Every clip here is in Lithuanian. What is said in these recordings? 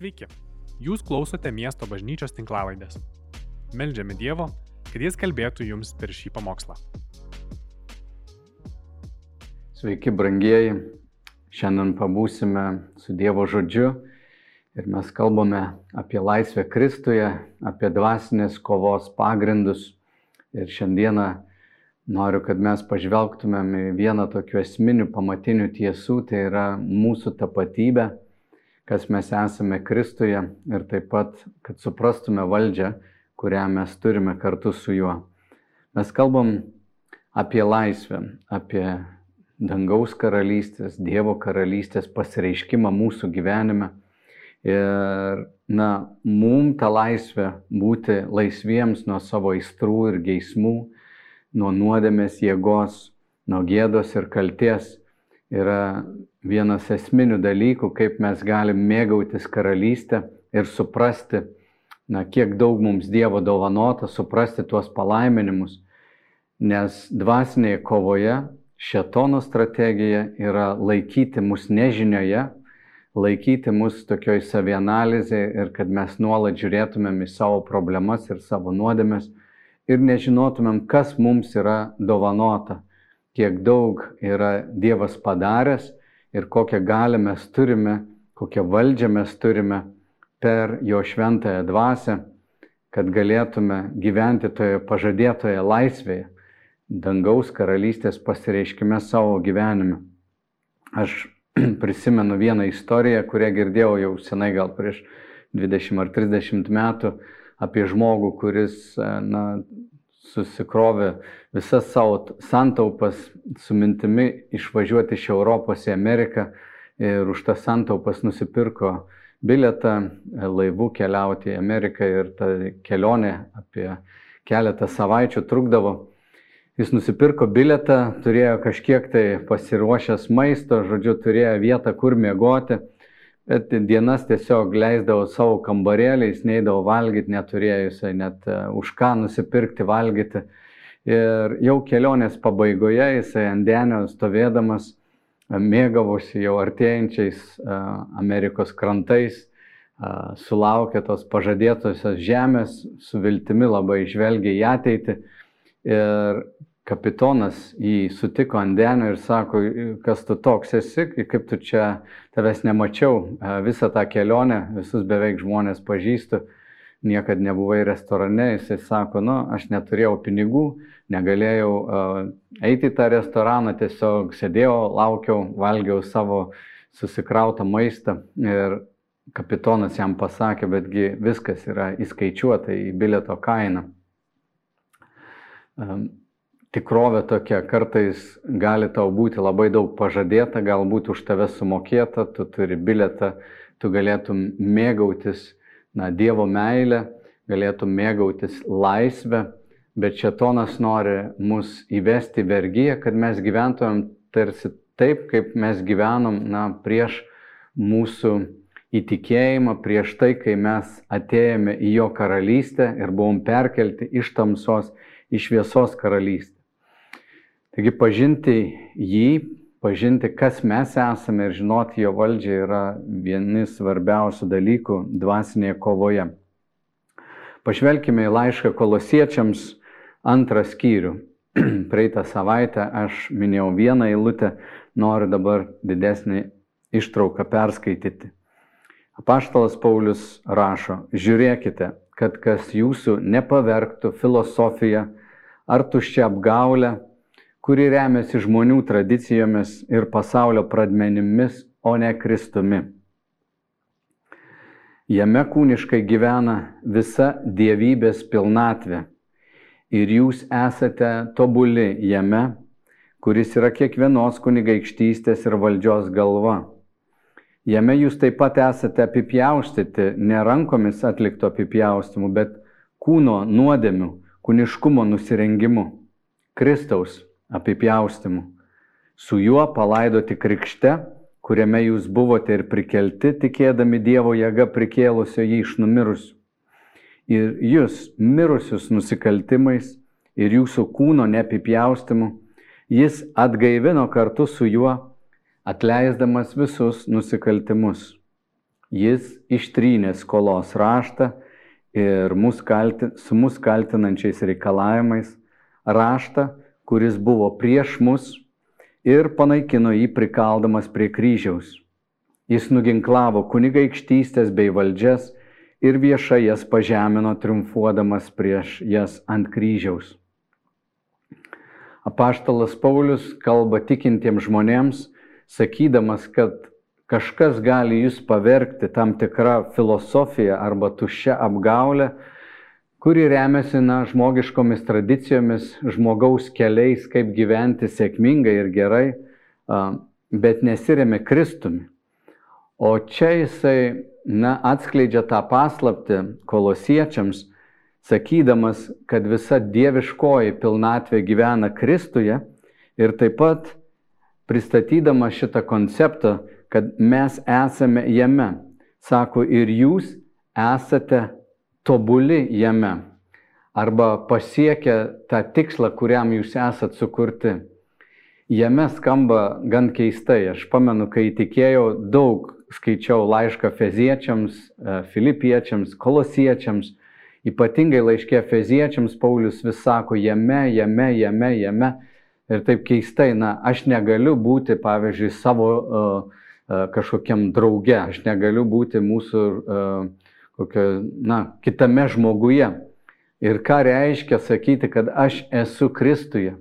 Sveiki, jūs klausote miesto bažnyčios tinklavaidės. Meldžiame Dievo, kad Jis kalbėtų jums per šį pamokslą. Sveiki, brangieji. Šiandien pabūsime su Dievo žodžiu ir mes kalbame apie laisvę Kristuje, apie dvasinės kovos pagrindus. Ir šiandieną noriu, kad mes pažvelgtumėm į vieną tokių esminių pamatinių tiesų, tai yra mūsų tapatybė, kas mes esame Kristuje ir taip pat, kad suprastume valdžią, kurią mes turime kartu su juo. Mes kalbam apie laisvę, apie dangaus karalystės, Dievo karalystės pasireiškimą mūsų gyvenime. Ir, na, mum ta laisvė būti laisviems nuo savo aistrų ir geismų, nuo nuodėmės jėgos, nuo gėdos ir kalties yra vienas esminių dalykų, kaip mes galim mėgautis karalystę ir suprasti, na, kiek daug mums Dievo dovanota, suprasti tuos palaiminimus. Nes dvasinėje kovoje šetono strategija yra laikyti mus nežinioje, laikyti mus tokioj savianalizėje ir kad mes nuolat žiūrėtumėm į savo problemas ir savo nuodėmes ir nežinotumėm, kas mums yra dovanota, kiek daug yra Dievas padaręs ir kokią galę mes turime, kokią valdžią mes turime per jo šventąją dvasę, kad galėtume gyventi toje pažadėtoje laisvėje dangaus karalystės pasireiškime savo gyvenime. Aš prisimenu vieną istoriją, kurią girdėjau jau senai, gal prieš 20 ar 30 metų, apie žmogų, kuris na, susikrovė visas savo santaupas su mintimi išvažiuoti iš Europos į Ameriką ir už tas santaupas nusipirko biletą laivų keliauti į Ameriką ir ta kelionė apie keletą savaičių trukdavo. Jis nusipirko biletą, turėjo kažkiek tai pasiruošęs maisto, žodžiu, turėjo vietą, kur miegoti, dienas tiesiog leisdavo savo kambarėliais, neįdavo valgyti, neturėjo jisai net už ką nusipirkti valgyti. Ir jau kelionės pabaigoje jisai ant denio stovėdamas mėgavosi jau artėjančiais Amerikos krantais, sulaukė tos pažadėtosios žemės, su viltimi labai žvelgia į ateitį. Ir kapitonas jį sutiko ant denio ir sako, kas tu toks esi, kaip tu čia tavęs nemačiau visą tą kelionę, visus beveik žmonės pažįstu, niekad nebuvai restorane, jisai sako, nu, aš neturėjau pinigų, negalėjau eiti į tą restoraną, tiesiog sėdėjau, laukiau, valgiau savo susikrautą maistą. Ir kapitonas jam pasakė, betgi viskas yra įskaičiuota į bileto kainą tikrovė tokia, kartais gali tau būti labai daug pažadėta, galbūt už tave sumokėta, tu turi biletą, tu galėtum mėgautis na, Dievo meilę, galėtum mėgautis laisvę, bet šetonas nori mus įvesti vergyje, kad mes gyventumėm tarsi taip, kaip mes gyvenom na, prieš mūsų įtikėjimą, prieš tai, kai mes atėjome į jo karalystę ir buvom perkelti iš tamsos į šviesos karalystę. Taigi pažinti jį, pažinti, kas mes esame ir žinoti jo valdžią yra vieni svarbiausių dalykų dvasinėje kovoje. Pažvelkime į laišką kolosiečiams antrą skyrių. Praeitą savaitę aš minėjau vieną eilutę, noriu dabar didesnį ištrauką perskaityti. Apaštalas Paulius rašo, žiūrėkite, kad kas jūsų nepavergtų filosofija ar tuščia apgaulė, kuri remiasi žmonių tradicijomis ir pasaulio pradmenimis, o ne Kristumi. Jame kūniškai gyvena visa dievybės pilnatvė ir jūs esate tobuli jame, kuris yra kiekvienos kunigaikštystės ir valdžios galva. Jame jūs taip pat esate apipjaustyti ne rankomis atlikto apipjaustimu, bet kūno nuodėmių, kūniškumo nusirengimu, Kristaus apipjaustimu. Su juo palaidoti krikšte, kuriame jūs buvote ir prikelti, tikėdami Dievo jėga prikėlusio jį iš numirusių. Ir jūs, mirusius nusikaltimais ir jūsų kūno neapipjaustimu, jis atgaivino kartu su juo, atleisdamas visus nusikaltimus. jis ištrynė skolos raštą ir mus kalti, su mus kaltinančiais reikalavimais raštą, kuris buvo prieš mus ir panaikino jį prikaldamas prie kryžiaus. Jis nuginklavo kunigaikštystės bei valdžias ir viešai jas pažemino, triumfuodamas prieš jas ant kryžiaus. Apaštalas Paulius kalba tikintiems žmonėms, sakydamas, kad kažkas gali jūs pavergti tam tikrą filosofiją arba tuščią apgaulę, kuri remiasi na, žmogiškomis tradicijomis, žmogaus keliais, kaip gyventi sėkmingai ir gerai, bet nesiremia Kristumi. O čia jisai na, atskleidžia tą paslapti kolosiečiams, sakydamas, kad visa dieviškoji pilnatvė gyvena Kristuje ir taip pat pristatydama šitą konceptą, kad mes esame jame. Sako, ir jūs esate tobuli jame arba pasiekę tą tikslą, kuriam jūs esat sukurti. Jame skamba gan keistai. Aš pamenu, kai tikėjau, daug skaičiau laišką feziečiams, e, filipiečiams, kolosiečiams. Ypatingai laiškė feziečiams Paulius vis sako, jame, jame, jame, jame. Ir taip keistai, na, aš negaliu būti, pavyzdžiui, savo uh, uh, kažkokiam drauge, aš negaliu būti mūsų uh, kokio, na, kitame žmoguje. Ir ką reiškia sakyti, kad aš esu Kristuje.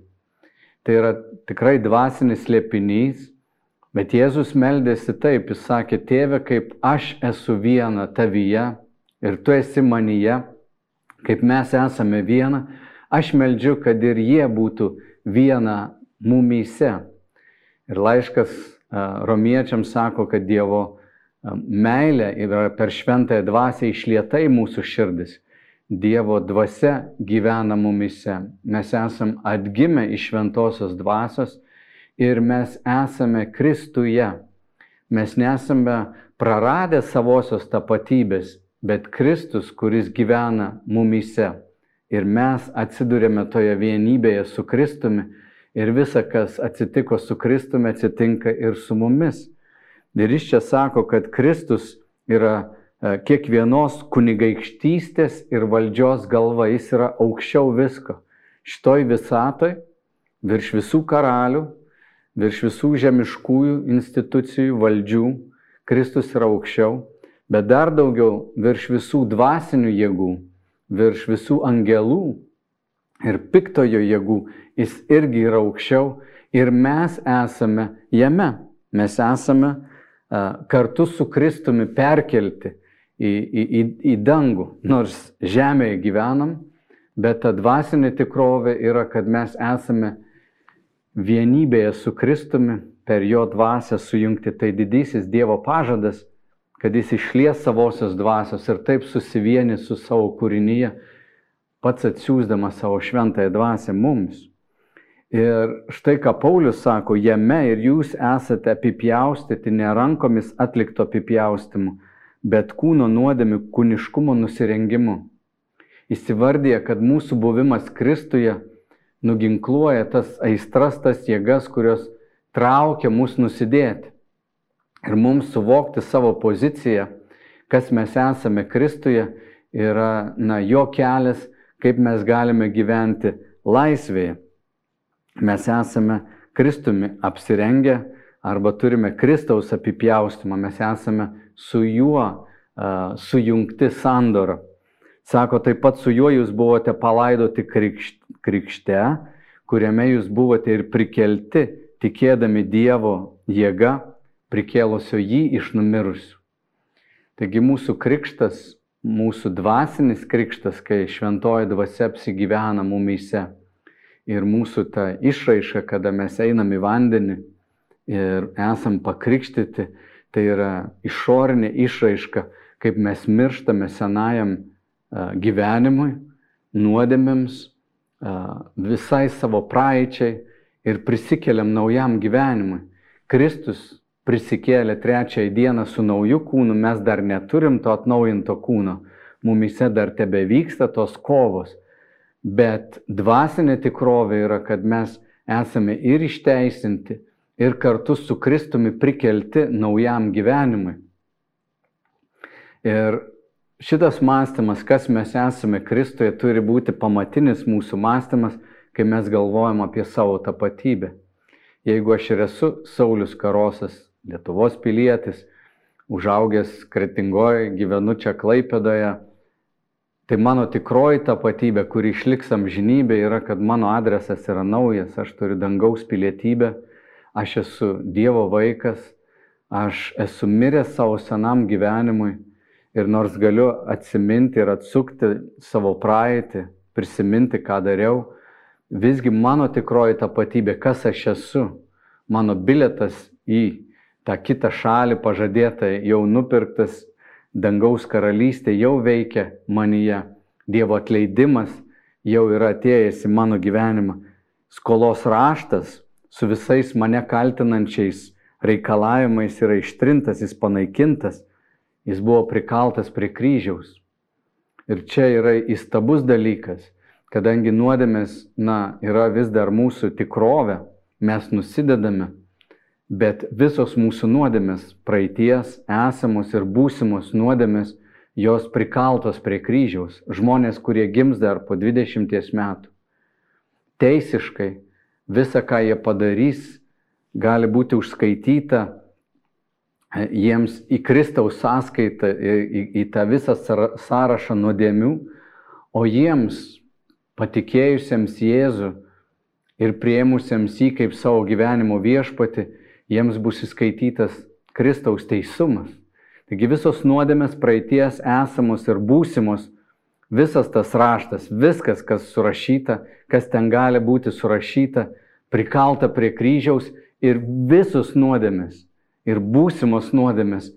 Tai yra tikrai dvasinis liepinys, bet Jėzus meldėsi taip, jis sakė, tėve, kaip aš esu viena tavyje ir tu esi manyje, kaip mes esame viena, aš meldžiu, kad ir jie būtų viena mumyse. Ir laiškas romiečiams sako, kad Dievo meilė yra per šventąją dvasę išlieta į mūsų širdis. Dievo dvasia gyvena mumise. Mes esam atgimę iš šventosios dvasios ir mes esame Kristuje. Mes nesame praradę savosios tapatybės, bet Kristus, kuris gyvena mumise. Ir mes atsidūrėme toje vienybėje su Kristumi ir visa, kas atsitiko su Kristumi, atsitinka ir su mumis. Ir jis čia sako, kad Kristus yra e, kiekvienos kunigaikštystės ir valdžios galva, jis yra aukščiau visko. Šitoj visatoj, virš visų karalių, virš visų žemiškųjų institucijų, valdžių, Kristus yra aukščiau, bet dar daugiau virš visų dvasinių jėgų, virš visų angelų ir piktojo jėgų, jis irgi yra aukščiau ir mes esame jame. Mes esame kartu su Kristumi perkelti į, į, į, į dangų, nors žemėje gyvenam, bet ta dvasinė tikrovė yra, kad mes esame vienybėje su Kristumi, per jo dvasę sujungti. Tai didysis Dievo pažadas, kad jis išlies savosios dvasios ir taip susivieni su savo kūrinyje, pats atsiūsdamas savo šventąją dvasę mums. Ir štai ką Paulius sako, jame ir jūs esate apipjaustyti ne rankomis atlikto apipjaustimu, bet kūno nuodėmių kūniškumo nusirengimu. Įsivardė, kad mūsų buvimas Kristuje nuginkluoja tas aistras, tas jėgas, kurios traukia mus nusidėti. Ir mums suvokti savo poziciją, kas mes esame Kristuje, yra na, jo kelias, kaip mes galime gyventi laisvėje mes esame Kristumi apsirengę arba turime Kristaus apipjaustimą, mes esame su juo sujungti sandorą. Sako, taip pat su juo jūs buvote palaidoti krikšte, kuriame jūs buvote ir prikelti, tikėdami Dievo jėga, prikėlusio jį iš numirusių. Taigi mūsų krikštas, mūsų dvasinis krikštas, kai šventoji dvasia apsigyvena mumyse ir mūsų ta išraiška, kada mes einam į vandenį ir esam pakrikštyti, tai yra išorinė išraiška, kaip mes mirštame senajam gyvenimui, nuodėmėms, visai savo praeičiai ir prisikeliam naujam gyvenimui. Kristus prisikėlė trečiąją dieną su nauju kūnu, mes dar neturim to atnaujinto kūno, mumise dar tebe vyksta tos kovos Bet dvasinė tikrovė yra, kad mes esame ir išteisinti, ir kartu su Kristumi prikelti naujam gyvenimui. Ir šitas mąstymas, kas mes esame Kristuje, turi būti pamatinis mūsų mąstymas, kai mes galvojam apie savo tapatybę. Jeigu aš ir esu Saulis Karosas, Lietuvos pilietis, užaugęs Kretingoje, gyvenu čia Klaipėdoje, tai mano tikroji tapatybė, kuri išliks amžinybė, yra, kad mano adresas yra naujas, aš turiu dangaus pilietybę, aš esu Dievo vaikas, aš esu miręs savo senam gyvenimui ir nors galiu atsiminti ir atsukti savo praeitį, prisiminti, ką dariau, visgi mano tikroji tapatybė, kas aš esu, mano biletas į tą kitą šalį pažadėtą, jau nupirktas dangaus karalystė jau veikia manyje, Dievo atleidimas jau yra atėjęs į mano gyvenimą, skolos raštas su visais mane kaltinančiais reikalavimais yra ištrintas, jis panaikintas, jis buvo prikaltas prie kryžiaus. Ir čia yra įstabus dalykas, kadangi nuodėmės, na, yra vis dar mūsų tikrovė, mes nusidedame, bet visos mūsų nuodėmės, praeities, esamos ir būsimos nuodėmės, jos prikaltos prie kryžiaus, žmonės, kurie gims dar po 20 metų. Teisiškai visa, ką jie padarys, gali būti užskaityta jiems į Kristaus sąskaitą, į, į tą visą sąrašą nuodėmių, o jiems patikėjusiems Jėzų ir prieimusiems jį kaip savo gyvenimo viešpati, jiems bus įskaitytas Kristaus teisumas. Taigi visos nuodėmės praeities esamos ir būsimos, visas tas raštas, viskas, kas surašyta, kas ten gali būti surašyta, prikalta prie kryžiaus ir visus nuodėmės ir būsimos nuodėmės,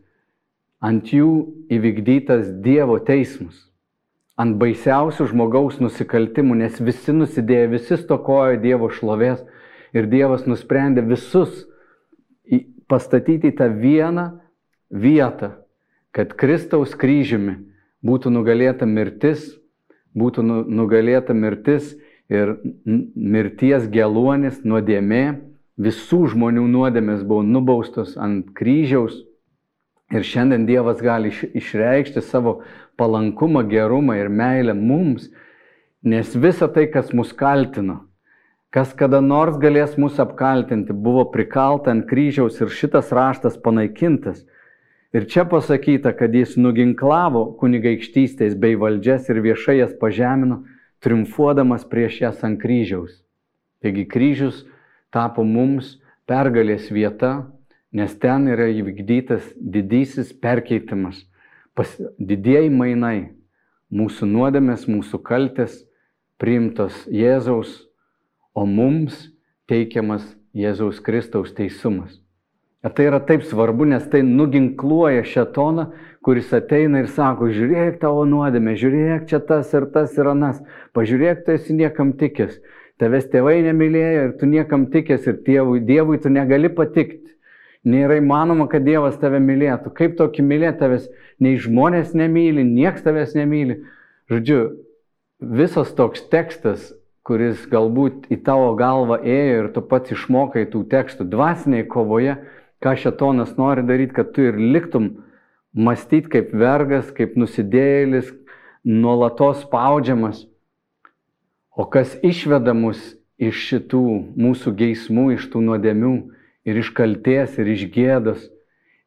ant jų įvykdytas Dievo teismas, ant baisiausių žmogaus nusikaltimų, nes visi nusidėjo, visi stokojo Dievo šlovės ir Dievas nusprendė visus pastatyti į tą vieną vietą, kad Kristaus kryžiumi būtų nugalėta mirtis, būtų nu, nugalėta mirtis ir mirties geluonis, nuodėmė, visų žmonių nuodėmės buvo nubaustos ant kryžiaus. Ir šiandien Dievas gali išreikšti savo palankumą, gerumą ir meilę mums, nes visa tai, kas mus kaltino, kas kada nors galės mus apkaltinti, buvo prikalta ant kryžiaus ir šitas raštas panaikintas. Ir čia pasakyta, kad jis nuginklavo kunigaikštystės bei valdžias ir viešai jas pažemino, triumfuodamas prieš jas ant kryžiaus. Taigi kryžius tapo mums pergalės vieta, nes ten yra įvykdytas didysis perkeitimas, pas, didieji mainai, mūsų nuodėmės, mūsų kaltės priimtos Jėzaus, o mums teikiamas Jėzaus Kristaus teisumas. Ir tai yra taip svarbu, nes tai nuginkluoja šetoną, kuris ateina ir sako, žiūrėk tavo nuodėmė, žiūrėk čia tas ir tas ir anas, pažiūrėk, tu esi niekam tikęs, Tavęs tėvai nemylėjo ir tu niekam tikės ir tėvui, Dievui tu negali patikti. Nėra įmanoma, kad Dievas tave mylėtų. Kaip tokį mylėti tavęs, nei žmonės nemyli, nieks tavęs nemyli. Žodžiu, visas toks tekstas, kuris galbūt į tavo galvą ėjo ir tu pats išmokai tų tekstų dvasiniai kovoje, ką šetonas nori daryti, kad tu ir liktum mąstyti kaip vergas, kaip nusidėjėlis, nuolatos spaudžiamas. O kas išveda mus iš šitų mūsų geismų, iš tų nuodėmių ir iš kalties ir iš gėdos,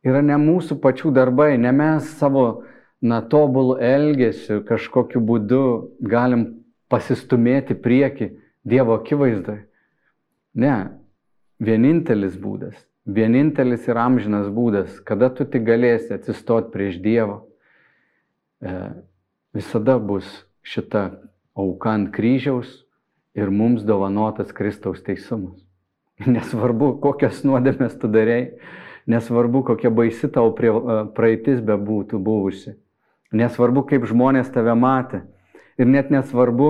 yra ne mūsų pačių darbai, ne mes savo, na, tobulų elgesių kažkokiu būdu galim pasistumėti prieki Dievo akivaizdai. Ne, vienintelis būdas, vienintelis ir amžinas būdas, kada tu tik galėsi atsistoti prieš Dievą, e, visada bus šita auka ant kryžiaus ir mums dovanotas Kristaus teisumas. Nesvarbu, kokias nuodėmės tu darėjai, nesvarbu, kokia baisi tavo praeitis bebūtų buvusi, nesvarbu, kaip žmonės tave matė ir net nesvarbu,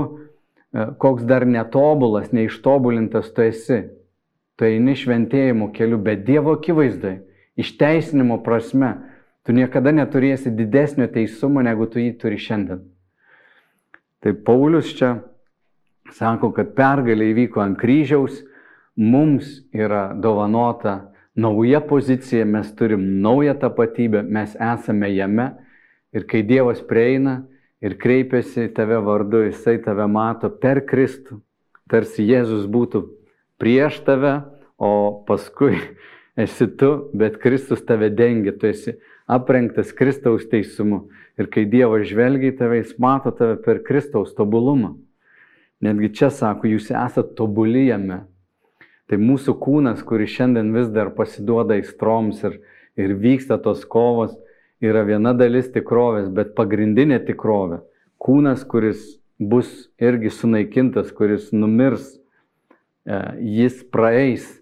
koks dar netobulas, neištobulintas tu esi. Tu eini šventėjimo keliu, bet Dievo akivaizdai, išteisinimo prasme, tu niekada neturėsi didesnio teisumo, negu tu jį turi šiandien. Tai Paulius čia sako, kad pergalė įvyko ant kryžiaus, mums yra dovanota nauja pozicija, mes turim naują tapatybę, mes esame jame Ir kai Dievas prieina ir kreipiasi į tave vardu, jisai tave mato per Kristų. Tarsi Jėzus būtų prieš tave, o paskui esi tu, bet Kristus tave dengia, tu esi aprengtas Kristaus teisumu. Ir kai Dievas žvelgia į tave, jis mato tave per Kristaus tobulumą. Netgi čia sako, jūs esate tobulyjame. Tai mūsų kūnas, kuris šiandien vis dar pasiduoda įstroms ir, ir vyksta tos kovos, yra viena dalis tikrovės, bet pagrindinė tikrovė - kūnas, kuris bus irgi sunaikintas, kuris numirs, e, jis praeis,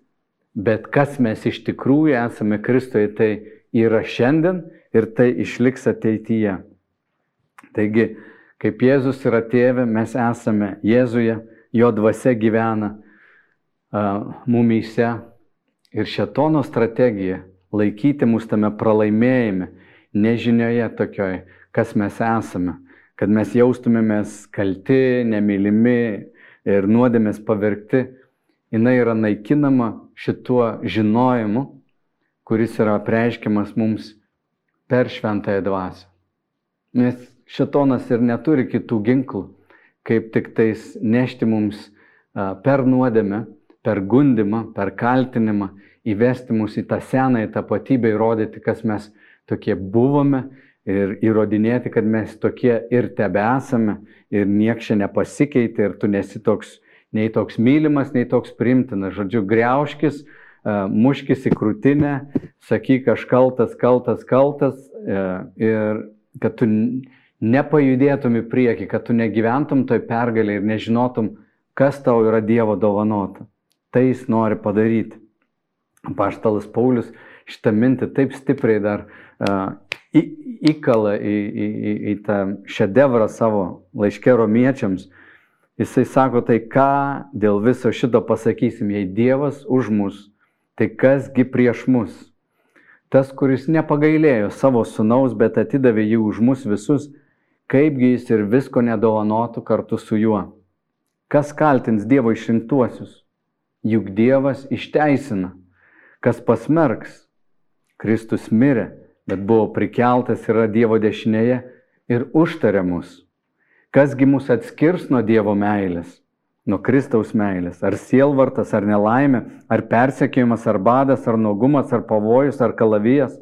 bet kas mes iš tikrųjų esame Kristuje, tai yra šiandien ir tai išliks ateityje. Taigi, kaip Jėzus yra tėvė, mes esame Jėzuje, jo dvasia gyvena uh, mumyse ir šetono strategija laikyti mus tame pralaimėjime, nežinioje tokioj, kas mes esame, kad mes jaustumėmės kalti, nemylimi ir nuodėmės pavirkti, jinai yra naikinama šituo žinojimu, kuris yra preiškiamas mums per šventąją dvasę. Nes šitonas ir neturi kitų ginklų, kaip tik tais nešti mums per nuodėmę, per gundimą, per kaltinimą, įvesti mus į tą senąją tapatybę, įrodyti, kas mes tokie buvome ir įrodinėti, kad mes tokie ir tebe esame ir nieks čia nepasikeitė ir tu nesi toks, nei toks mylimas, nei toks primtinas. Žodžiu, greuškis, muškis į krūtinę, sakyk, aš kaltas, kaltas, kaltas ir kad tu nepajudėtum į priekį, kad tu negyventum toj pergalį ir nežinotum, kas tau yra Dievo dovanota. Tai jis nori padaryti. Paštalas Paulius šitą mintį taip stipriai dar į, įkala į, į, į, į tą šedevrą savo laiškė romiečiams. Jisai sako, tai ką dėl viso šito pasakysim, jei Dievas už mus, tai kasgi prieš mus? Tas, kuris nepagailėjo savo sunaus, bet atidavė jį už mus visus, kaipgi jis ir visko nedovanotų kartu su juo. Kas kaltins Dievo išrinktuosius? Juk Dievas išteisina. Kas pasmerks? Kristus mirė, bet buvo prikeltas yra Dievo dešinėje ir užtarė mus. Kasgi mus atskirs nuo Dievo meilės, nuo Kristaus meilės? Ar sielvartas, ar nelaimė, ar persekiojimas, ar badas, ar nuogumas, ar pavojus, ar kalavijas?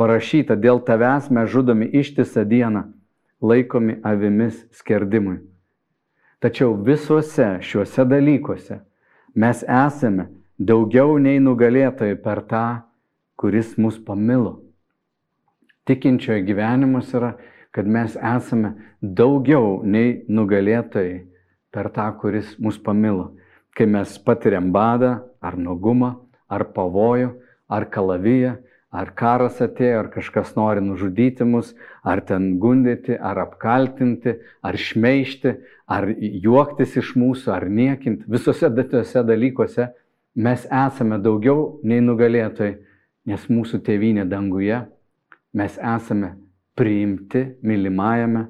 Parašyta, dėl tavęs mes žudomi ištisą dieną, laikomi avimis skerdimui. Tačiau visuose šiuose dalykuose mes esame daugiau nei nugalėtojai per tą, kuris mus pamilo. Tikinčiojo gyvenimas yra, kad mes esame daugiau nei nugalėtojai per tą, kuris mus pamilo. Kai mes patiriam badą, ar nugumą, ar pavojų, ar kalaviją, ar karas atėjo, ar kažkas nori nužudyti mus, ar ten gundyti, ar apkaltinti, ar šmeišti, ar juoktis iš mūsų, ar niekinti. Visose tuose dalykuose mes esame daugiau nei nugalėtojai nes mūsų tėvynė danguje, mes esame priimti mylimajame,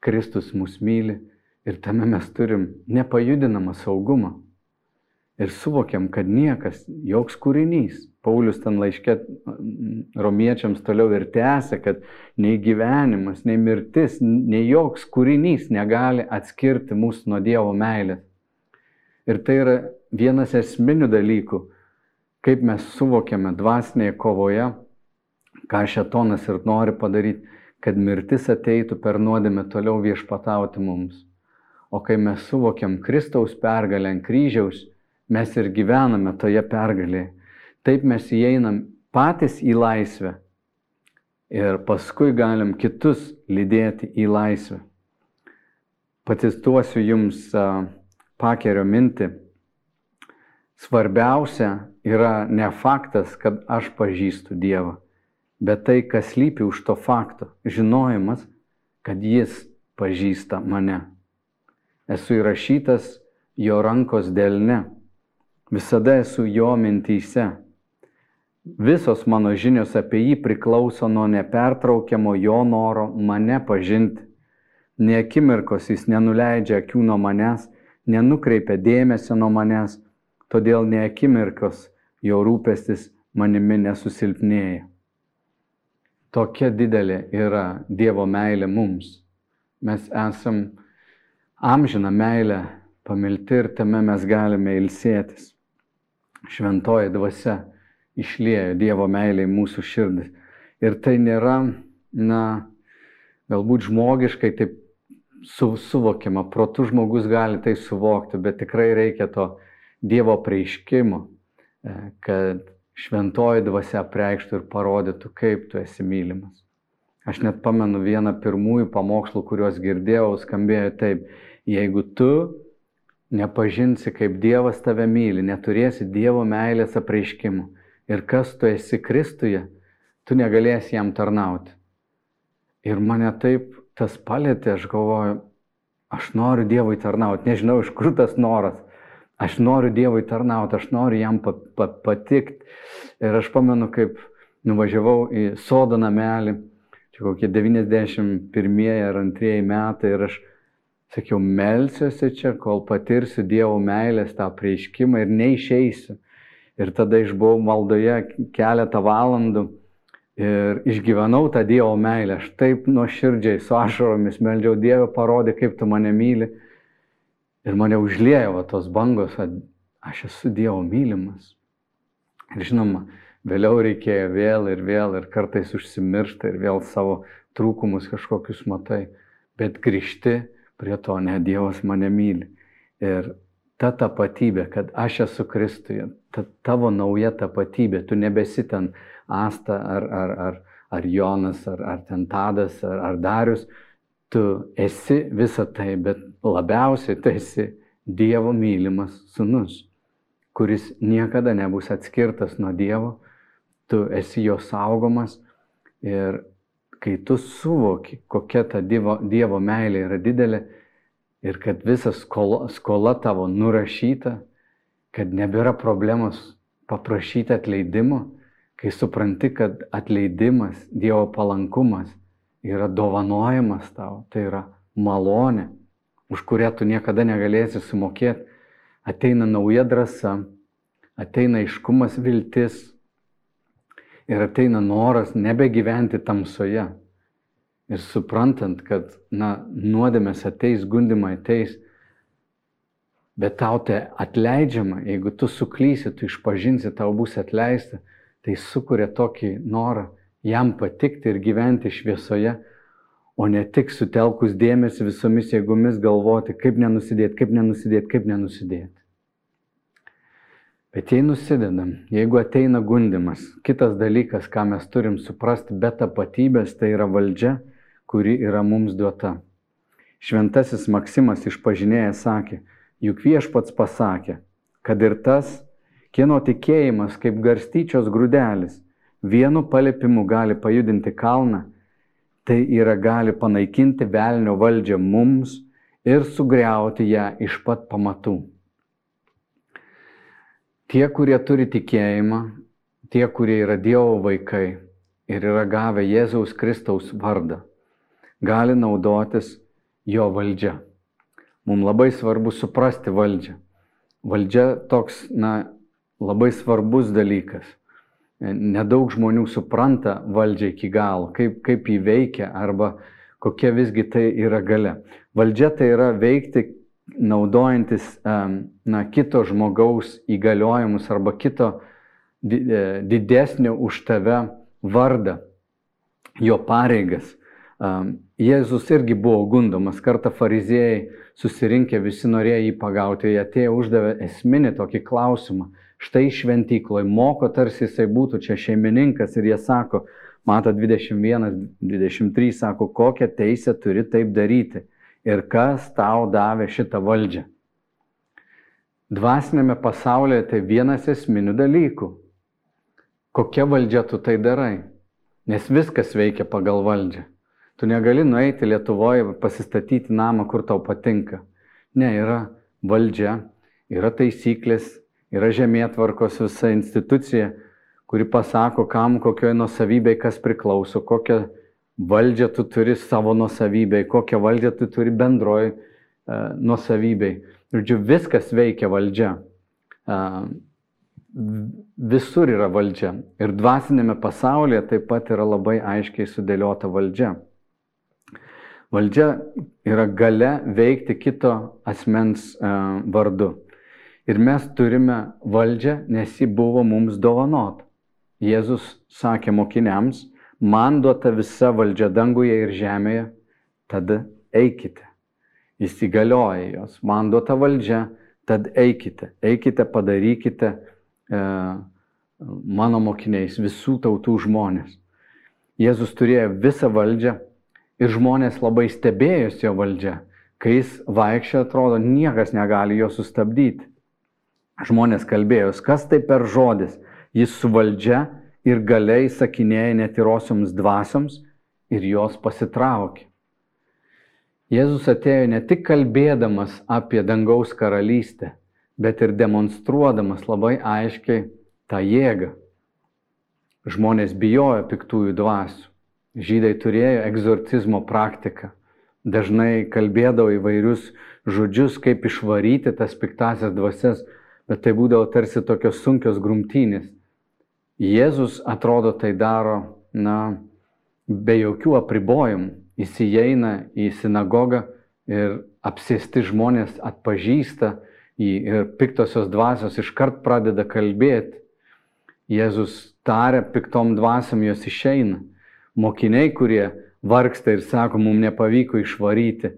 Kristus mus myli ir tame mes turim nepajudinamą saugumą. Ir suvokiam, kad niekas, joks kūrinys, Paulius ten laiškė romiečiams toliau ir tęsia, kad nei gyvenimas, nei mirtis, nei joks kūrinys negali atskirti mūsų nuo Dievo meilės. Ir tai yra vienas esminių dalykų, kaip mes suvokiame dvasinėje kovoje, ką šetonas ir nori padaryti, kad mirtis ateitų per nuodėmę toliau viešpatauti mums. O kai mes suvokiam Kristaus pergalę ant kryžiaus, mes ir gyvename toje pergalėje. Taip mes įeinam patys į laisvę ir paskui galim kitus lydėti į laisvę. Patistuosiu jums pakerio mintį Svarbiausia yra ne faktas, kad aš pažįstu Dievą, bet tai, kas lypi už to fakto - žinojimas, kad Jis pažįsta mane. Esu įrašytas jo rankos delne, visada esu jo mintyse. Visos mano žinios apie jį priklauso nuo nepertraukiamo jo noro mane pažinti. Niekimirkos jis nenuleidžia akių nuo manęs, nenukreipia dėmesio nuo manęs todėl ne akimirkos jo rūpestis manimi nesusilpnėja. tokia didelė yra Dievo meilė mums. Mes esam amžiną meilę pamilti ir tame mes galime ilsėtis. Šventoji dvasia išliejo Dievo meilę į mūsų širdis. Ir tai nėra, na, galbūt žmogiškai taip su, suvokiama, protų žmogus gali tai suvokti, bet tikrai reikia to Dievo prieiškimo, e, kad šventoji dvasia preikštų ir parodytų, kaip tu esi mylimas. Aš net pamenu vieną pirmųjų pamokslų, kuriuos girdėjau, skambėjo taip, jeigu tu nepažinsi, kaip Dievas tave myli, neturėsi Dievo meilės apreiškimų ir kas tu esi Kristuje, tu negalėsi jam tarnauti. Ir mane taip tas palėtė, aš galvoju, aš noriu Dievui tarnauti, nežinau iš kur tas noras. Aš noriu Dievui tarnauti, aš noriu jam pa, pa, patikti. Ir aš pamenu, kaip nuvažiavau į sodo namelį, čia kokie 91 ar 2 metai ir aš sakiau, melsiuosi čia, kol patirsiu Dievo meilės tą prieiškimą ir neišeisiu. Ir tada išbuvau maldoje keletą valandų ir išgyvenau tą Dievo meilę. Aš taip nuoširdžiai su ašaromis meldžiau Dievą, parodė, kaip tu mane myli. Ir mane užliejo tos bangos, kad aš esu Dievo mylimas. Ir žinoma, vėliau reikėjo vėl ir vėl ir kartais užsimiršta ir vėl savo trūkumus kažkokius matai. Bet grįžti prie to, ne Dievas mane myli. Ir ta tapatybė, kad aš esu Kristuje, ta tavo nauja tapatybė, tu nebesi ten Asta ar, ar, ar, ar Jonas, ar, ar ten Tadas, ar, ar Darius, tu esi visa tai, bet labiausiai tu esi Dievo mylimas sunus, kuris niekada nebus atskirtas nuo Dievo, tu esi jo saugomas ir kai tu suvoki, kokia ta Dievo, dievo meilė yra didelė ir kad visa skola, skola tavo nurašyta, kad nebėra problemos paprašyti atleidimo, kai supranti, kad atleidimas, Dievo palankumas yra dovanojamas tau, tai yra malonė, už kurią tu niekada negalėsi sumokėti, ateina nauja drąsa, ateina iškumas viltis, ir ateina noras nebegyventi tamsoje. Ir suprantant, kad, na, nuodėmės ateis, gundimai ateis, bet tau tai atleidžiama, jeigu tu suklysi, tu išpažinsi, tau bus atleista, tai sukuria tokį norą jam patikti ir gyventi šviesoje, o ne tik sutelkus dėmesį visomis jėgomis galvoti, kaip nenusidėti, kaip nenusidėti, kaip nenusidėti. Bet jei nusidedam, jeigu ateina gundimas, kitas dalykas, ką mes turim suprasti be tapatybės, tai yra valdžia, kuri yra mums duota. Šventasis Maksimas išpažinėjęs sakė, juk viešpats pasakė, kad ir tas, kieno tikėjimas kaip garstyčios grūdelis, vienu palėpimu gali pajudinti kalną, tai yra gali panaikinti velnio valdžią mums ir sugriauti ją iš pat pamatų. Tie, kurie turi tikėjimą, tie, kurie yra Dievo vaikai ir yra gavę Jėzaus Kristaus vardą, gali naudotis jo valdžia. Mums labai svarbu suprasti valdžią. Valdžia toks, na, labai svarbus dalykas. Nedaug žmonių supranta valdžią iki galo, kaip, kaip jį veikia arba kokia visgi tai yra gale. Valdžia tai yra veikti naudojantis na, kito žmogaus įgaliojimus arba kito e, didesnio už tave vardą, jo pareigas. Jėzus irgi buvo gundomas, kartą fariziejai susirinkę visi norėjo jį pagauti, jie atėjo uždavė esminį tokį klausimą. Štai šventykloje moko, tarsi jisai būtų čia šeimininkas ir jie sako, mato 21, 23, sako, kokią teisę turi taip daryti ir kas tau davė šitą valdžią. Dvasinėme pasaulyje tai vienas esminių dalykų. Kokia valdžia tu tai darai? Nes viskas veikia pagal valdžią. Tu negali nueiti Lietuvoje pasistatyti namą, kur tau patinka. Ne, yra valdžia, yra taisyklės, yra žemėtvarkos visa institucija, kuri pasako, kam kokioje nusavybėje kas priklauso, kokią valdžią tu turi savo nusavybei, kokią valdžią tu turi bendroji uh, nusavybei. Žodžiu, viskas veikia valdžia. Uh, visur yra valdžia. Ir dvasinėme pasaulyje taip pat yra labai aiškiai sudėliota valdžia. Valdžia yra gale veikti kito asmens uh, vardu. Ir mes turime valdžią, nes ji buvo mums dovanota. Jėzus sakė mokiniams, man duota visa valdžia danguje ir žemėje, tada eikite. Įsigalioja jos, man duota valdžia, tad eikite, eikite, padarykite e, mano mokiniais visų tautų žmonės. Jėzus turėjo visą valdžią ir žmonės labai stebėjosi jo valdžia. Kai jis vaikščia, atrodo, niekas negali jo sustabdyti. Žmonės kalbėjos, kas tai per žodis, jis su valdžia ir galiai sakinėja netirosioms dvasioms ir jos pasitraukė. Jėzus atėjo ne tik kalbėdamas apie dangaus karalystę, bet ir demonstruodamas labai aiškiai tą jėgą. Žmonės bijojo piktųjų dvasių. Žydai turėjo egzorcizmo praktiką. Dažnai kalbėdavo įvairius žodžius, kaip išvaryti tas piktasias dvasias, bet tai būdavo tarsi tokios sunkios grumtynės. Jėzus atrodo tai daro, na, be jokių apribojimų. Jis įeina į sinagogą ir apsėsti žmonės atpažįsta jį ir piktosios dvasios iškart pradeda kalbėti. Jėzus taria piktom dvasiom, jos išeina. Mokiniai, kurie vargsta ir sako, mums nepavyko išvaryti,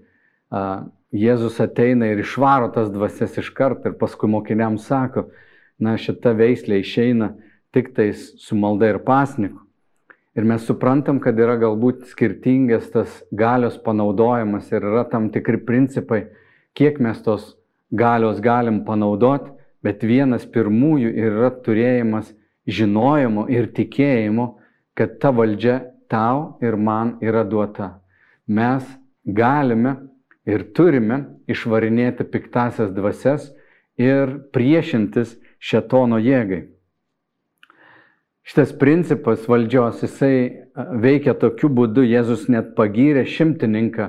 Jėzus ateina ir išvaro tas dvasias iškart ir paskui mokiniams sako, na šita veislė išeina tik tais su malda ir pasniku. Ir mes suprantam, kad yra galbūt skirtingas tas galios panaudojimas ir yra tam tikri principai, kiek mes tos galios galim panaudoti, bet vienas pirmųjų yra turėjimas žinojimo ir tikėjimo, kad ta valdžia tau ir man yra duota. Mes galime ir turime išvarinėti piktasias dvasias ir priešintis šetono jėgai. Šitas principas valdžios, jisai veikia tokiu būdu, Jėzus net pagyrė šimtininką,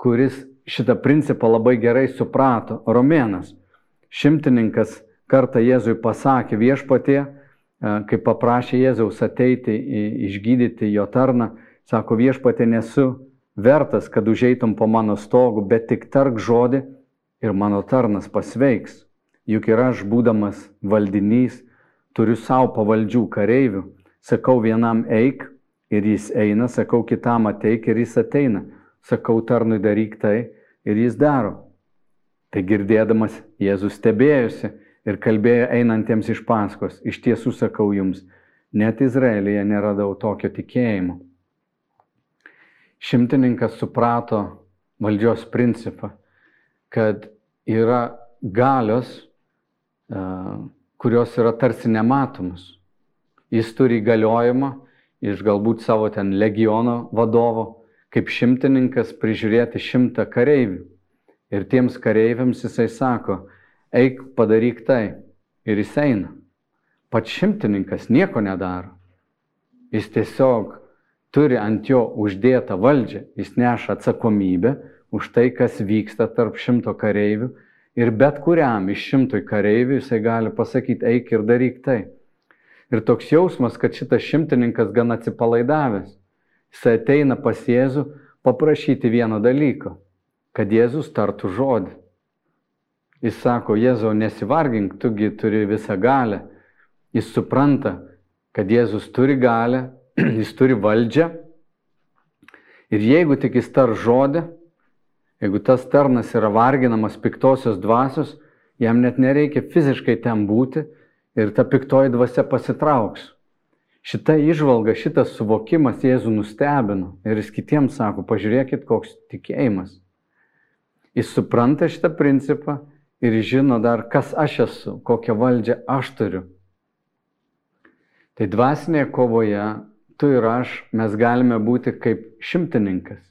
kuris šitą principą labai gerai suprato. Romėnas. Šimtininkas kartą Jėzui pasakė viešpatie, kai paprašė Jėzaus ateiti išgydyti jo tarną, sako viešpatie nesu vertas, kad užeitum po mano stogu, bet tik tark žodį ir mano tarnas pasveiks. Juk ir aš, būdamas valdinys, turiu savo pavaldžių kareivių, sakau vienam eik ir jis eina, sakau kitam ateik ir jis ateina, sakau tarnui daryk tai ir jis daro. Tai girdėdamas Jėzus stebėjosi ir kalbėjo einantiems iš paskos, iš tiesų sakau jums, net Izraelyje neradau tokio tikėjimo. Šimtininkas suprato valdžios principą, kad yra galios, uh, kurios yra tarsi nematomos. Jis turi įgaliojimą iš galbūt savo ten legiono vadovo, kaip šimtininkas prižiūrėti šimtą kareivių. Ir tiems kareiviams jisai sako, eik padaryk tai. Ir jis eina. Pats šimtininkas nieko nedaro. Jis tiesiog turi ant jo uždėtą valdžią, jis neša atsakomybę už tai, kas vyksta tarp šimto kareivių Ir bet kuriam iš šimtui kareivių jisai gali pasakyti, eik ir daryk tai. Ir toks jausmas, kad šitas šimtininkas gan atsipalaidavęs. Jisai ateina pas Jėzų paprašyti vieno dalyko, kad Jėzus tartų žodį. Jis sako, Jėzau, nesivargink, tugi turi visą galę. Jis supranta, kad Jėzus turi galę, jis turi valdžią. Ir jeigu tik jis tar žodį, Jeigu tas tarnas yra varginamas piktosios dvasios, jam net nereikia fiziškai ten būti ir ta piktoji dvasia pasitrauks. Šita išvalga, šitas suvokimas Jėzų nustebino ir jis kitiems sako, pažiūrėkit, koks tikėjimas. Jis supranta šitą principą ir žino dar, kas aš esu, kokią valdžią aš turiu. Tai dvasinėje kovoje tu ir aš mes galime būti kaip šimtininkas.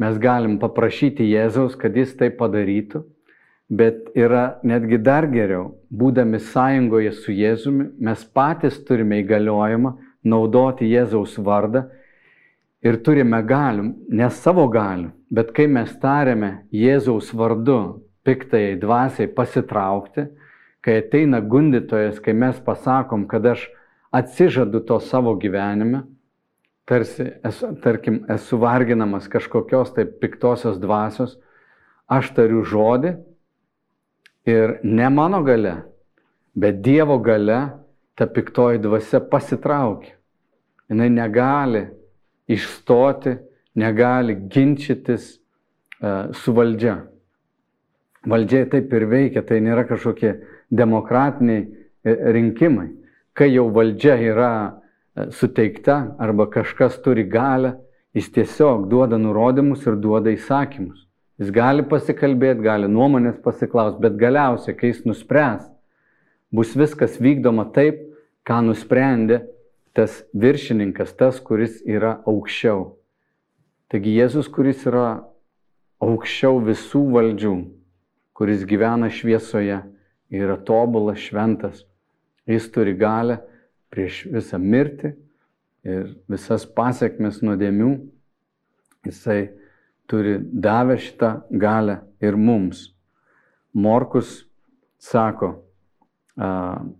Mes galim paprašyti Jėzaus, kad jis tai padarytų, bet yra netgi dar geriau, būdami sąjungoje su Jėzumi, mes patys turime įgaliojimą naudoti Jėzaus vardą ir turime galių, ne savo galių, bet kai mes tariame Jėzaus vardu piktai dvasiai pasitraukti, kai ateina gundytojas, kai mes pasakom, kad aš atsižadu to savo gyvenime, tarsi, esu, tarkim, esu varginamas kažkokios tai piktosios dvasios, aš tariu žodį ir ne mano gale, bet Dievo gale ta piktoji dvasia pasitraukia. Jis negali išstoti, negali ginčytis uh, su valdžia. Valdžiai taip ir veikia, tai nėra kažkokie demokratiniai e, rinkimai. Kai jau valdžia yra e, suteikta arba kažkas turi galę, jis tiesiog duoda nurodymus ir duoda įsakymus. Jis gali pasikalbėti, gali nuomonės pasiklausti, bet galiausiai, kai jis nuspręs, bus viskas vykdoma taip, ką nusprendė tas viršininkas, tas, kuris yra aukščiau. Taigi Jėzus, kuris yra aukščiau visų valdžių, kuris gyvena šviesoje, yra tobulas, šventas. Jis turi galę prieš visą mirtį ir visas pasiekmes nuodėmių. Jisai turi davę šitą galę ir mums. Morkus sako,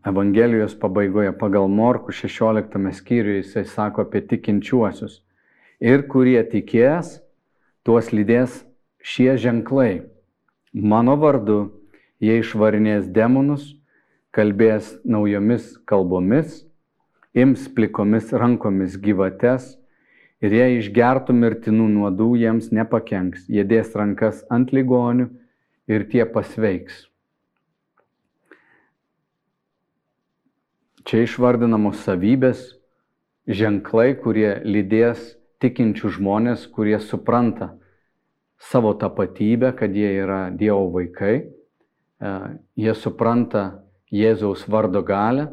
Evangelijos pabaigoje pagal Morkų 16 skyriuje jisai sako apie tikinčiuosius. Ir kurie tikės, tuos lydės šie ženklai Mano vardu jie išvarinės demonus, kalbės naujomis kalbomis, ims plikomis rankomis gyvates ir jei išgertų mirtinų nuodų, jiems nepakenks. Jie dės rankas ant ligonių ir tie pasveiks. Čia išvardinamos savybės, ženklai, kurie lydės tikinčių žmonės, kurie supranta, savo tapatybę, kad jie yra Dievo vaikai, e, jie supranta Jėzaus vardo galę,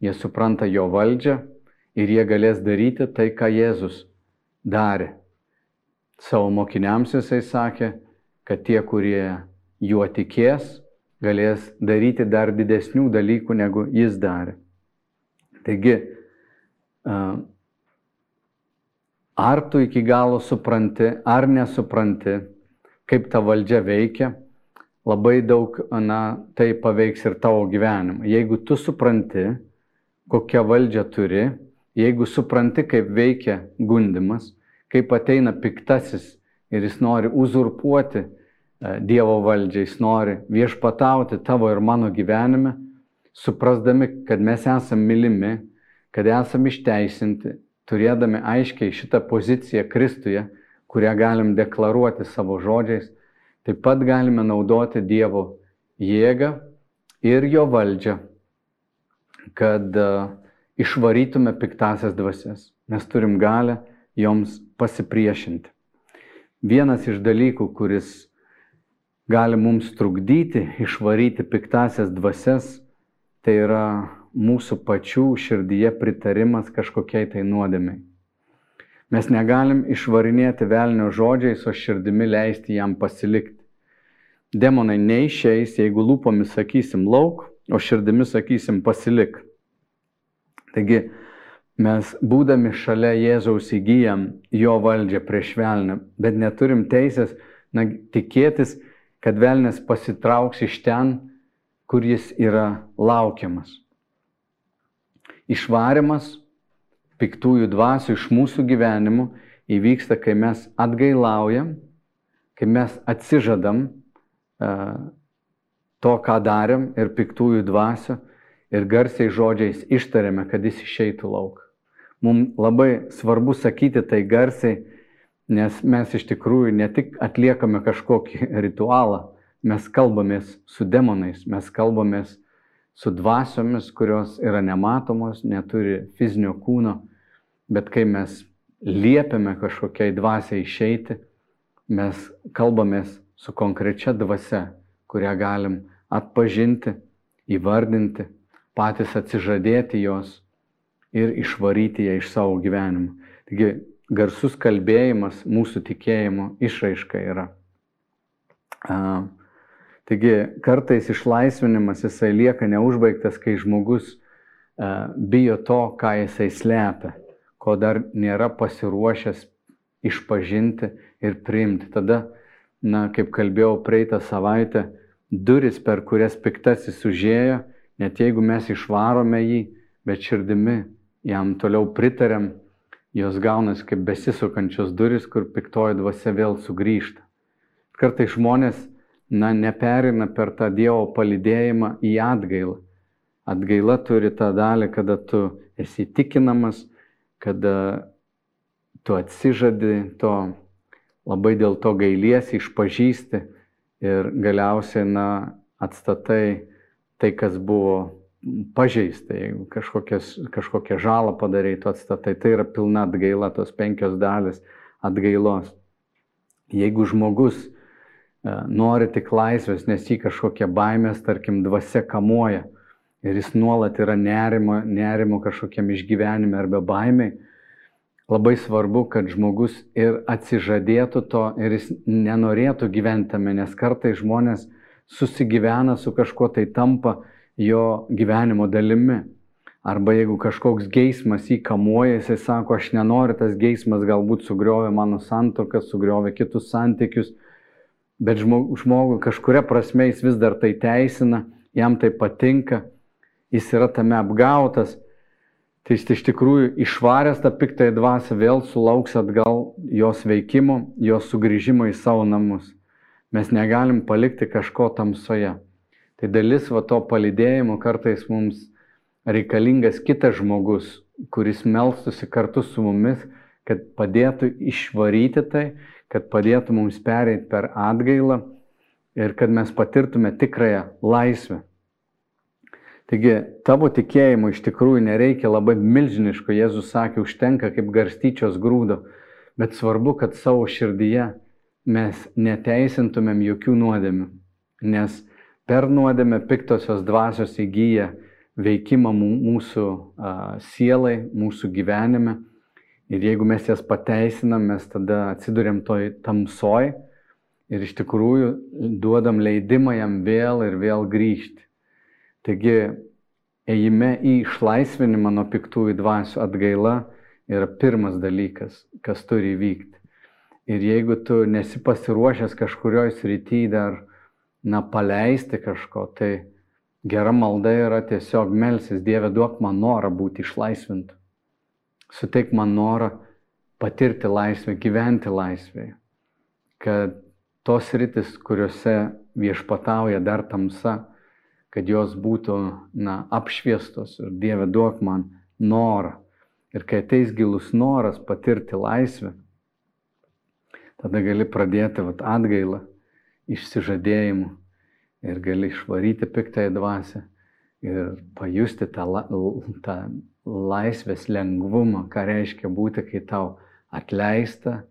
jie supranta jo valdžią ir jie galės daryti tai, ką Jėzus darė. Savo mokiniams jisai sakė, kad tie, kurie juo tikės, galės daryti dar didesnių dalykų, negu jis darė. Taigi, ar tu iki galo supranti, ar nesupranti, kaip ta valdžia veikia, labai daug, na, tai paveiks ir tavo gyvenimą. Jeigu tu supranti, kokią valdžią turi, jeigu supranti, kaip veikia gundimas, kaip ateina piktasis ir jis nori uzurpuoti e, Dievo valdžią, jis nori viešpatauti tavo ir mano gyvenime, suprasdami, kad mes esame mylimi, kad esame išteisinti, turėdami aiškiai šitą poziciją Kristuje, kurią galim deklaruoti savo žodžiais, taip pat galime naudoti Dievo jėgą ir jo valdžią, kad uh, išvarytume piktasias dvasias. Mes turim galę joms pasipriešinti. Vienas iš dalykų, kuris gali mums trukdyti išvaryti piktasias dvasias, tai yra mūsų pačių širdyje pritarimas kažkokiai tai nuodėmiai. Mes negalim išvarinėti velnio žodžiais, o širdimi leisti jam pasilikti. Demonai neišeis, jeigu lūpomis sakysim lauk, o širdimi sakysim pasilik. Taigi mes būdami šalia Jėzaus įgyjam jo valdžią prieš velnę, bet neturim teisės na, tikėtis, kad velnės pasitrauks iš ten, kur jis yra laukiamas. Išvarimas piktųjų dvasių iš mūsų gyvenimų įvyksta, kai mes atgailaujam, kai mes atsižadam uh, to, ką darėm ir piktųjų dvasių ir garsiai žodžiais ištariame, kad jis išeitų lauk. Mums labai svarbu sakyti tai garsiai, nes mes iš tikrųjų ne tik atliekame kažkokį ritualą, mes kalbamės su demonais, mes kalbamės su dvasiomis, kurios yra nematomos, neturi fizinio kūno, Bet kai mes liepiame kažkokiai dvasiai išeiti, mes kalbamės su konkrečia dvasia, kurią galim atpažinti, įvardinti, patys atsižadėti jos ir išvaryti ją iš savo gyvenimo. Taigi garsus kalbėjimas mūsų tikėjimo išraiška yra. A, taigi kartais išlaisvinimas jisai lieka neužbaigtas, kai žmogus a, bijo to, ką jisai slepia ko dar nėra pasiruošęs išpažinti ir priimti. Tada, na, kaip kalbėjau praeitą savaitę, duris, per kurias piktasis užėjo, net jeigu mes išvarome jį, bet širdimi jam toliau pritarėm, jos gaunasi kaip besisukančios duris, kur piktoji dvasia vėl sugrįžta. Kartai žmonės, na, neperina per tą Dievo palidėjimą į atgailą. Atgaila turi tą dalį, kada tu esi tikinamas, kada tu atsižadi to, labai dėl to gailiesi, išpažįsti ir galiausiai, na, atstatai tai, kas buvo pažeista, jeigu kažkokią žalą padarai, tu atstatai, tai yra pilna atgaila, tos penkios dalis atgailos. Jeigu žmogus e, nori tik laisvės, nes jį kažkokie baimės, tarkim, dvasia kamuoja ir jis nuolat yra nerimo, nerimo kažkokiam išgyvenime arba baimiai, labai svarbu, kad žmogus ir atsižadėtų to ir jis nenorėtų gyventame, nes kartai žmonės susigyvena su kažkuo tai tampa jo gyvenimo dalimi. Arba jeigu kažkoks geismas jį kamuoja, jisai sako, aš nenoriu, tas geismas galbūt sugriovė mano santokas, sugriovė kitus santykius, bet žmogu, kažkuria prasme jis vis dar tai teisina, jam tai patinka, jis yra tame apgautas, tai jis iš tikrųjų išvaręs tą piktąją dvasę vėl sulauks atgal jos veikimo, jos sugrįžimo į savo namus. Mes negalim palikti kažko tamsoje. Tai dalis va to palidėjimo kartais mums reikalingas kitas žmogus, kuris melstusi kartu su mumis, kad padėtų išvaryti tai, kad padėtų mums pereiti per atgailą ir kad mes patirtume tikrąją laisvę. Taigi tavo tikėjimo iš tikrųjų nereikia labai milžiniško, Jėzus sakė, užtenka kaip garstyčios grūdo, bet svarbu, kad savo širdyje mes neteisintumėm jokių nuodėmių, nes per nuodėmę piktosios dvasios įgyja veikimą mūsų sielai, mūsų gyvenime. Ir jeigu mes jas pateisinam, mes tada atsidurėm toj tamsoj ir iš tikrųjų duodam leidimą jam vėl ir vėl grįžti. Taigi, ėjime į išlaisvinimą nuo piktųjų dvasių atgaila yra pirmas dalykas, kas turi įvykti. Ir jeigu tu nesi pasiruošęs kažkurioje srityje dar na, paleisti kažko, tai gera malda yra tiesiog melsis, Dieve duok man norą būti išlaisvintų. Suteik man norą patirti laisvę, gyventi laisvėje. Kad tos rytis, kuriuose viešpatauja dar tamsa, kad jos būtų, na, apšviestos ir Dieve duok man norą. Ir kai ateis gilus noras patirti laisvę, tada gali pradėti vat, atgailą išsižadėjimu ir gali išvaryti piktąją dvasę ir pajusti tą, tą laisvės lengvumą, ką reiškia būti, kai tau atleista,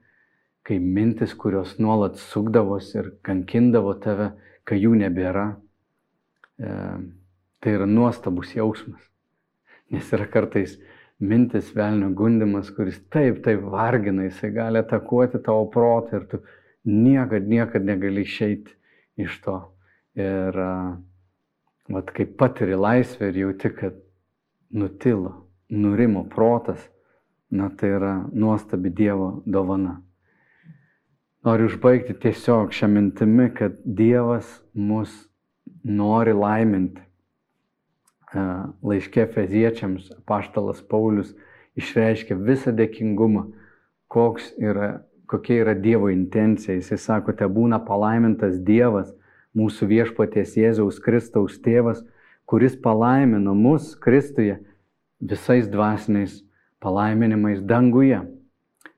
kai mintis, kurios nuolat sukdavos ir kankindavo tave, kai jų nebėra. E, tai yra nuostabus jausmas. Nes yra kartais mintis velnio gundimas, kuris taip, taip vargina, jisai gali atakuoti tavo protą ir tu niekad, niekad negali išeiti iš to. Ir vat, kai patiri laisvę ir jauti, kad nutilo, nurimo protas, na tai yra nuostabi Dievo dovana. Noriu užbaigti tiesiog šią mintimį, kad Dievas mus nori laiminti. Laiškė feziečiams paštalas Paulius išreiškia visą dėkingumą, koks yra kokia yra Dievo intencija. Jisai sako, te būna palaimintas Dievas, mūsų viešpaties Jėzaus Kristaus tėvas, kuris palaimino mus Kristuje visais dvasiniais palaiminimais danguje.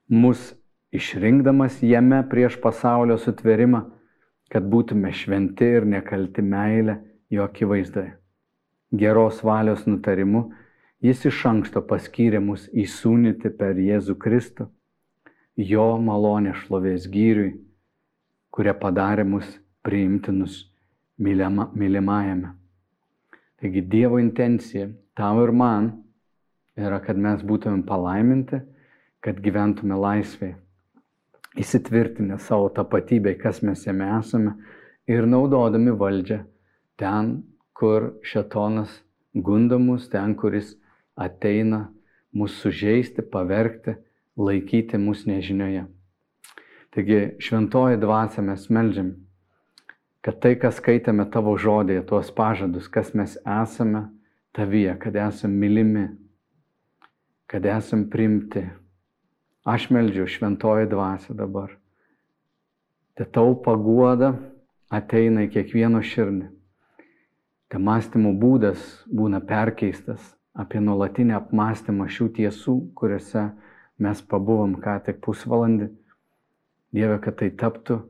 Mus išrinkdamas jame prieš pasaulio sutverimą, kad būtume šventi ir nekalti meilę jo akivaizdoje. Geros valios nutarimu jis iš anksto paskyrė mus įsūnyti per Jėzų Kristų jo malonė šlovės gyriui, kurie padarė mus priimtinus mylima, mylimajame. Taigi Dievo intencija tau ir man yra, kad mes būtumėm palaiminti, kad gyventume laisvėje, įsitvirtinę savo tapatybę, kas mes jame esame ir naudodami valdžią ten, kur šetonas gundo mus, ten, kuris ateina mūsų sužeisti, pavergti laikyti mus nežinioje. Taigi šventoji dvasia mes melžiam, kad tai, kas skaitėme tavo žodėje, tuos pažadus, kas mes esame tavyje, kad esame mylimi, kad esame primti. Aš meldžiu šventoji dvasia dabar. Te tau paguoda ateina į kiekvieno širdį. Te mąstymo būdas būna perkeistas apie nuolatinį apmąstymą šių tiesų, kuriuose mes pabuvom ką tik pusvalandį. Dieve, kad tai taptų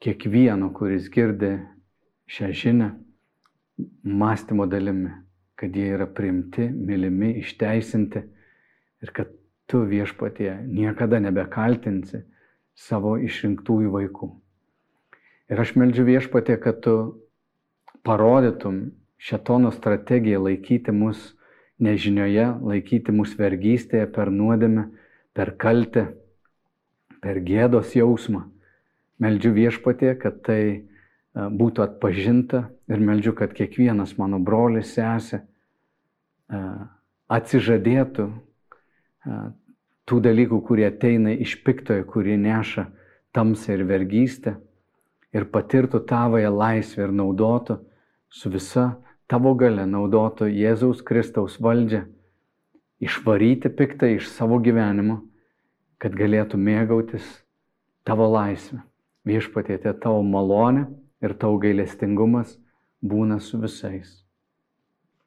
kiekvieno, kuris girdi šią žinę, mąstymo dalimi, kad jie yra primti, mylimi, išteisinti ir kad tu viešpatie niekada nebekaltinsi savo išrinktųjų vaikų. Ir aš meldžiu viešpatie, kad tu parodytum šetono strategiją laikyti mus nežinioje, laikyti mus vergystėje per nuodėmę, per kaltę, per gėdos jausmą. Meldžiu viešpatie, kad tai būtų atpažinta ir meldžiu, kad kiekvienas mano brolis, sesė atsižadėtų tų dalykų, kurie ateina iš piktojo, kurie neša tamsą ir vergystę ir patirtų tavoje laisvę ir naudotų su visa tavo gale, naudotų Jėzaus Kristaus valdžią, išvaryti piktą iš savo gyvenimo, kad galėtų mėgautis tavo laisvę. Viešpatėte tavo malonė ir tavo gailestingumas būna su visais.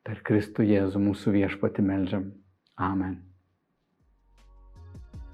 Per Kristų Jėzų mūsų viešpati melžiam. Amen.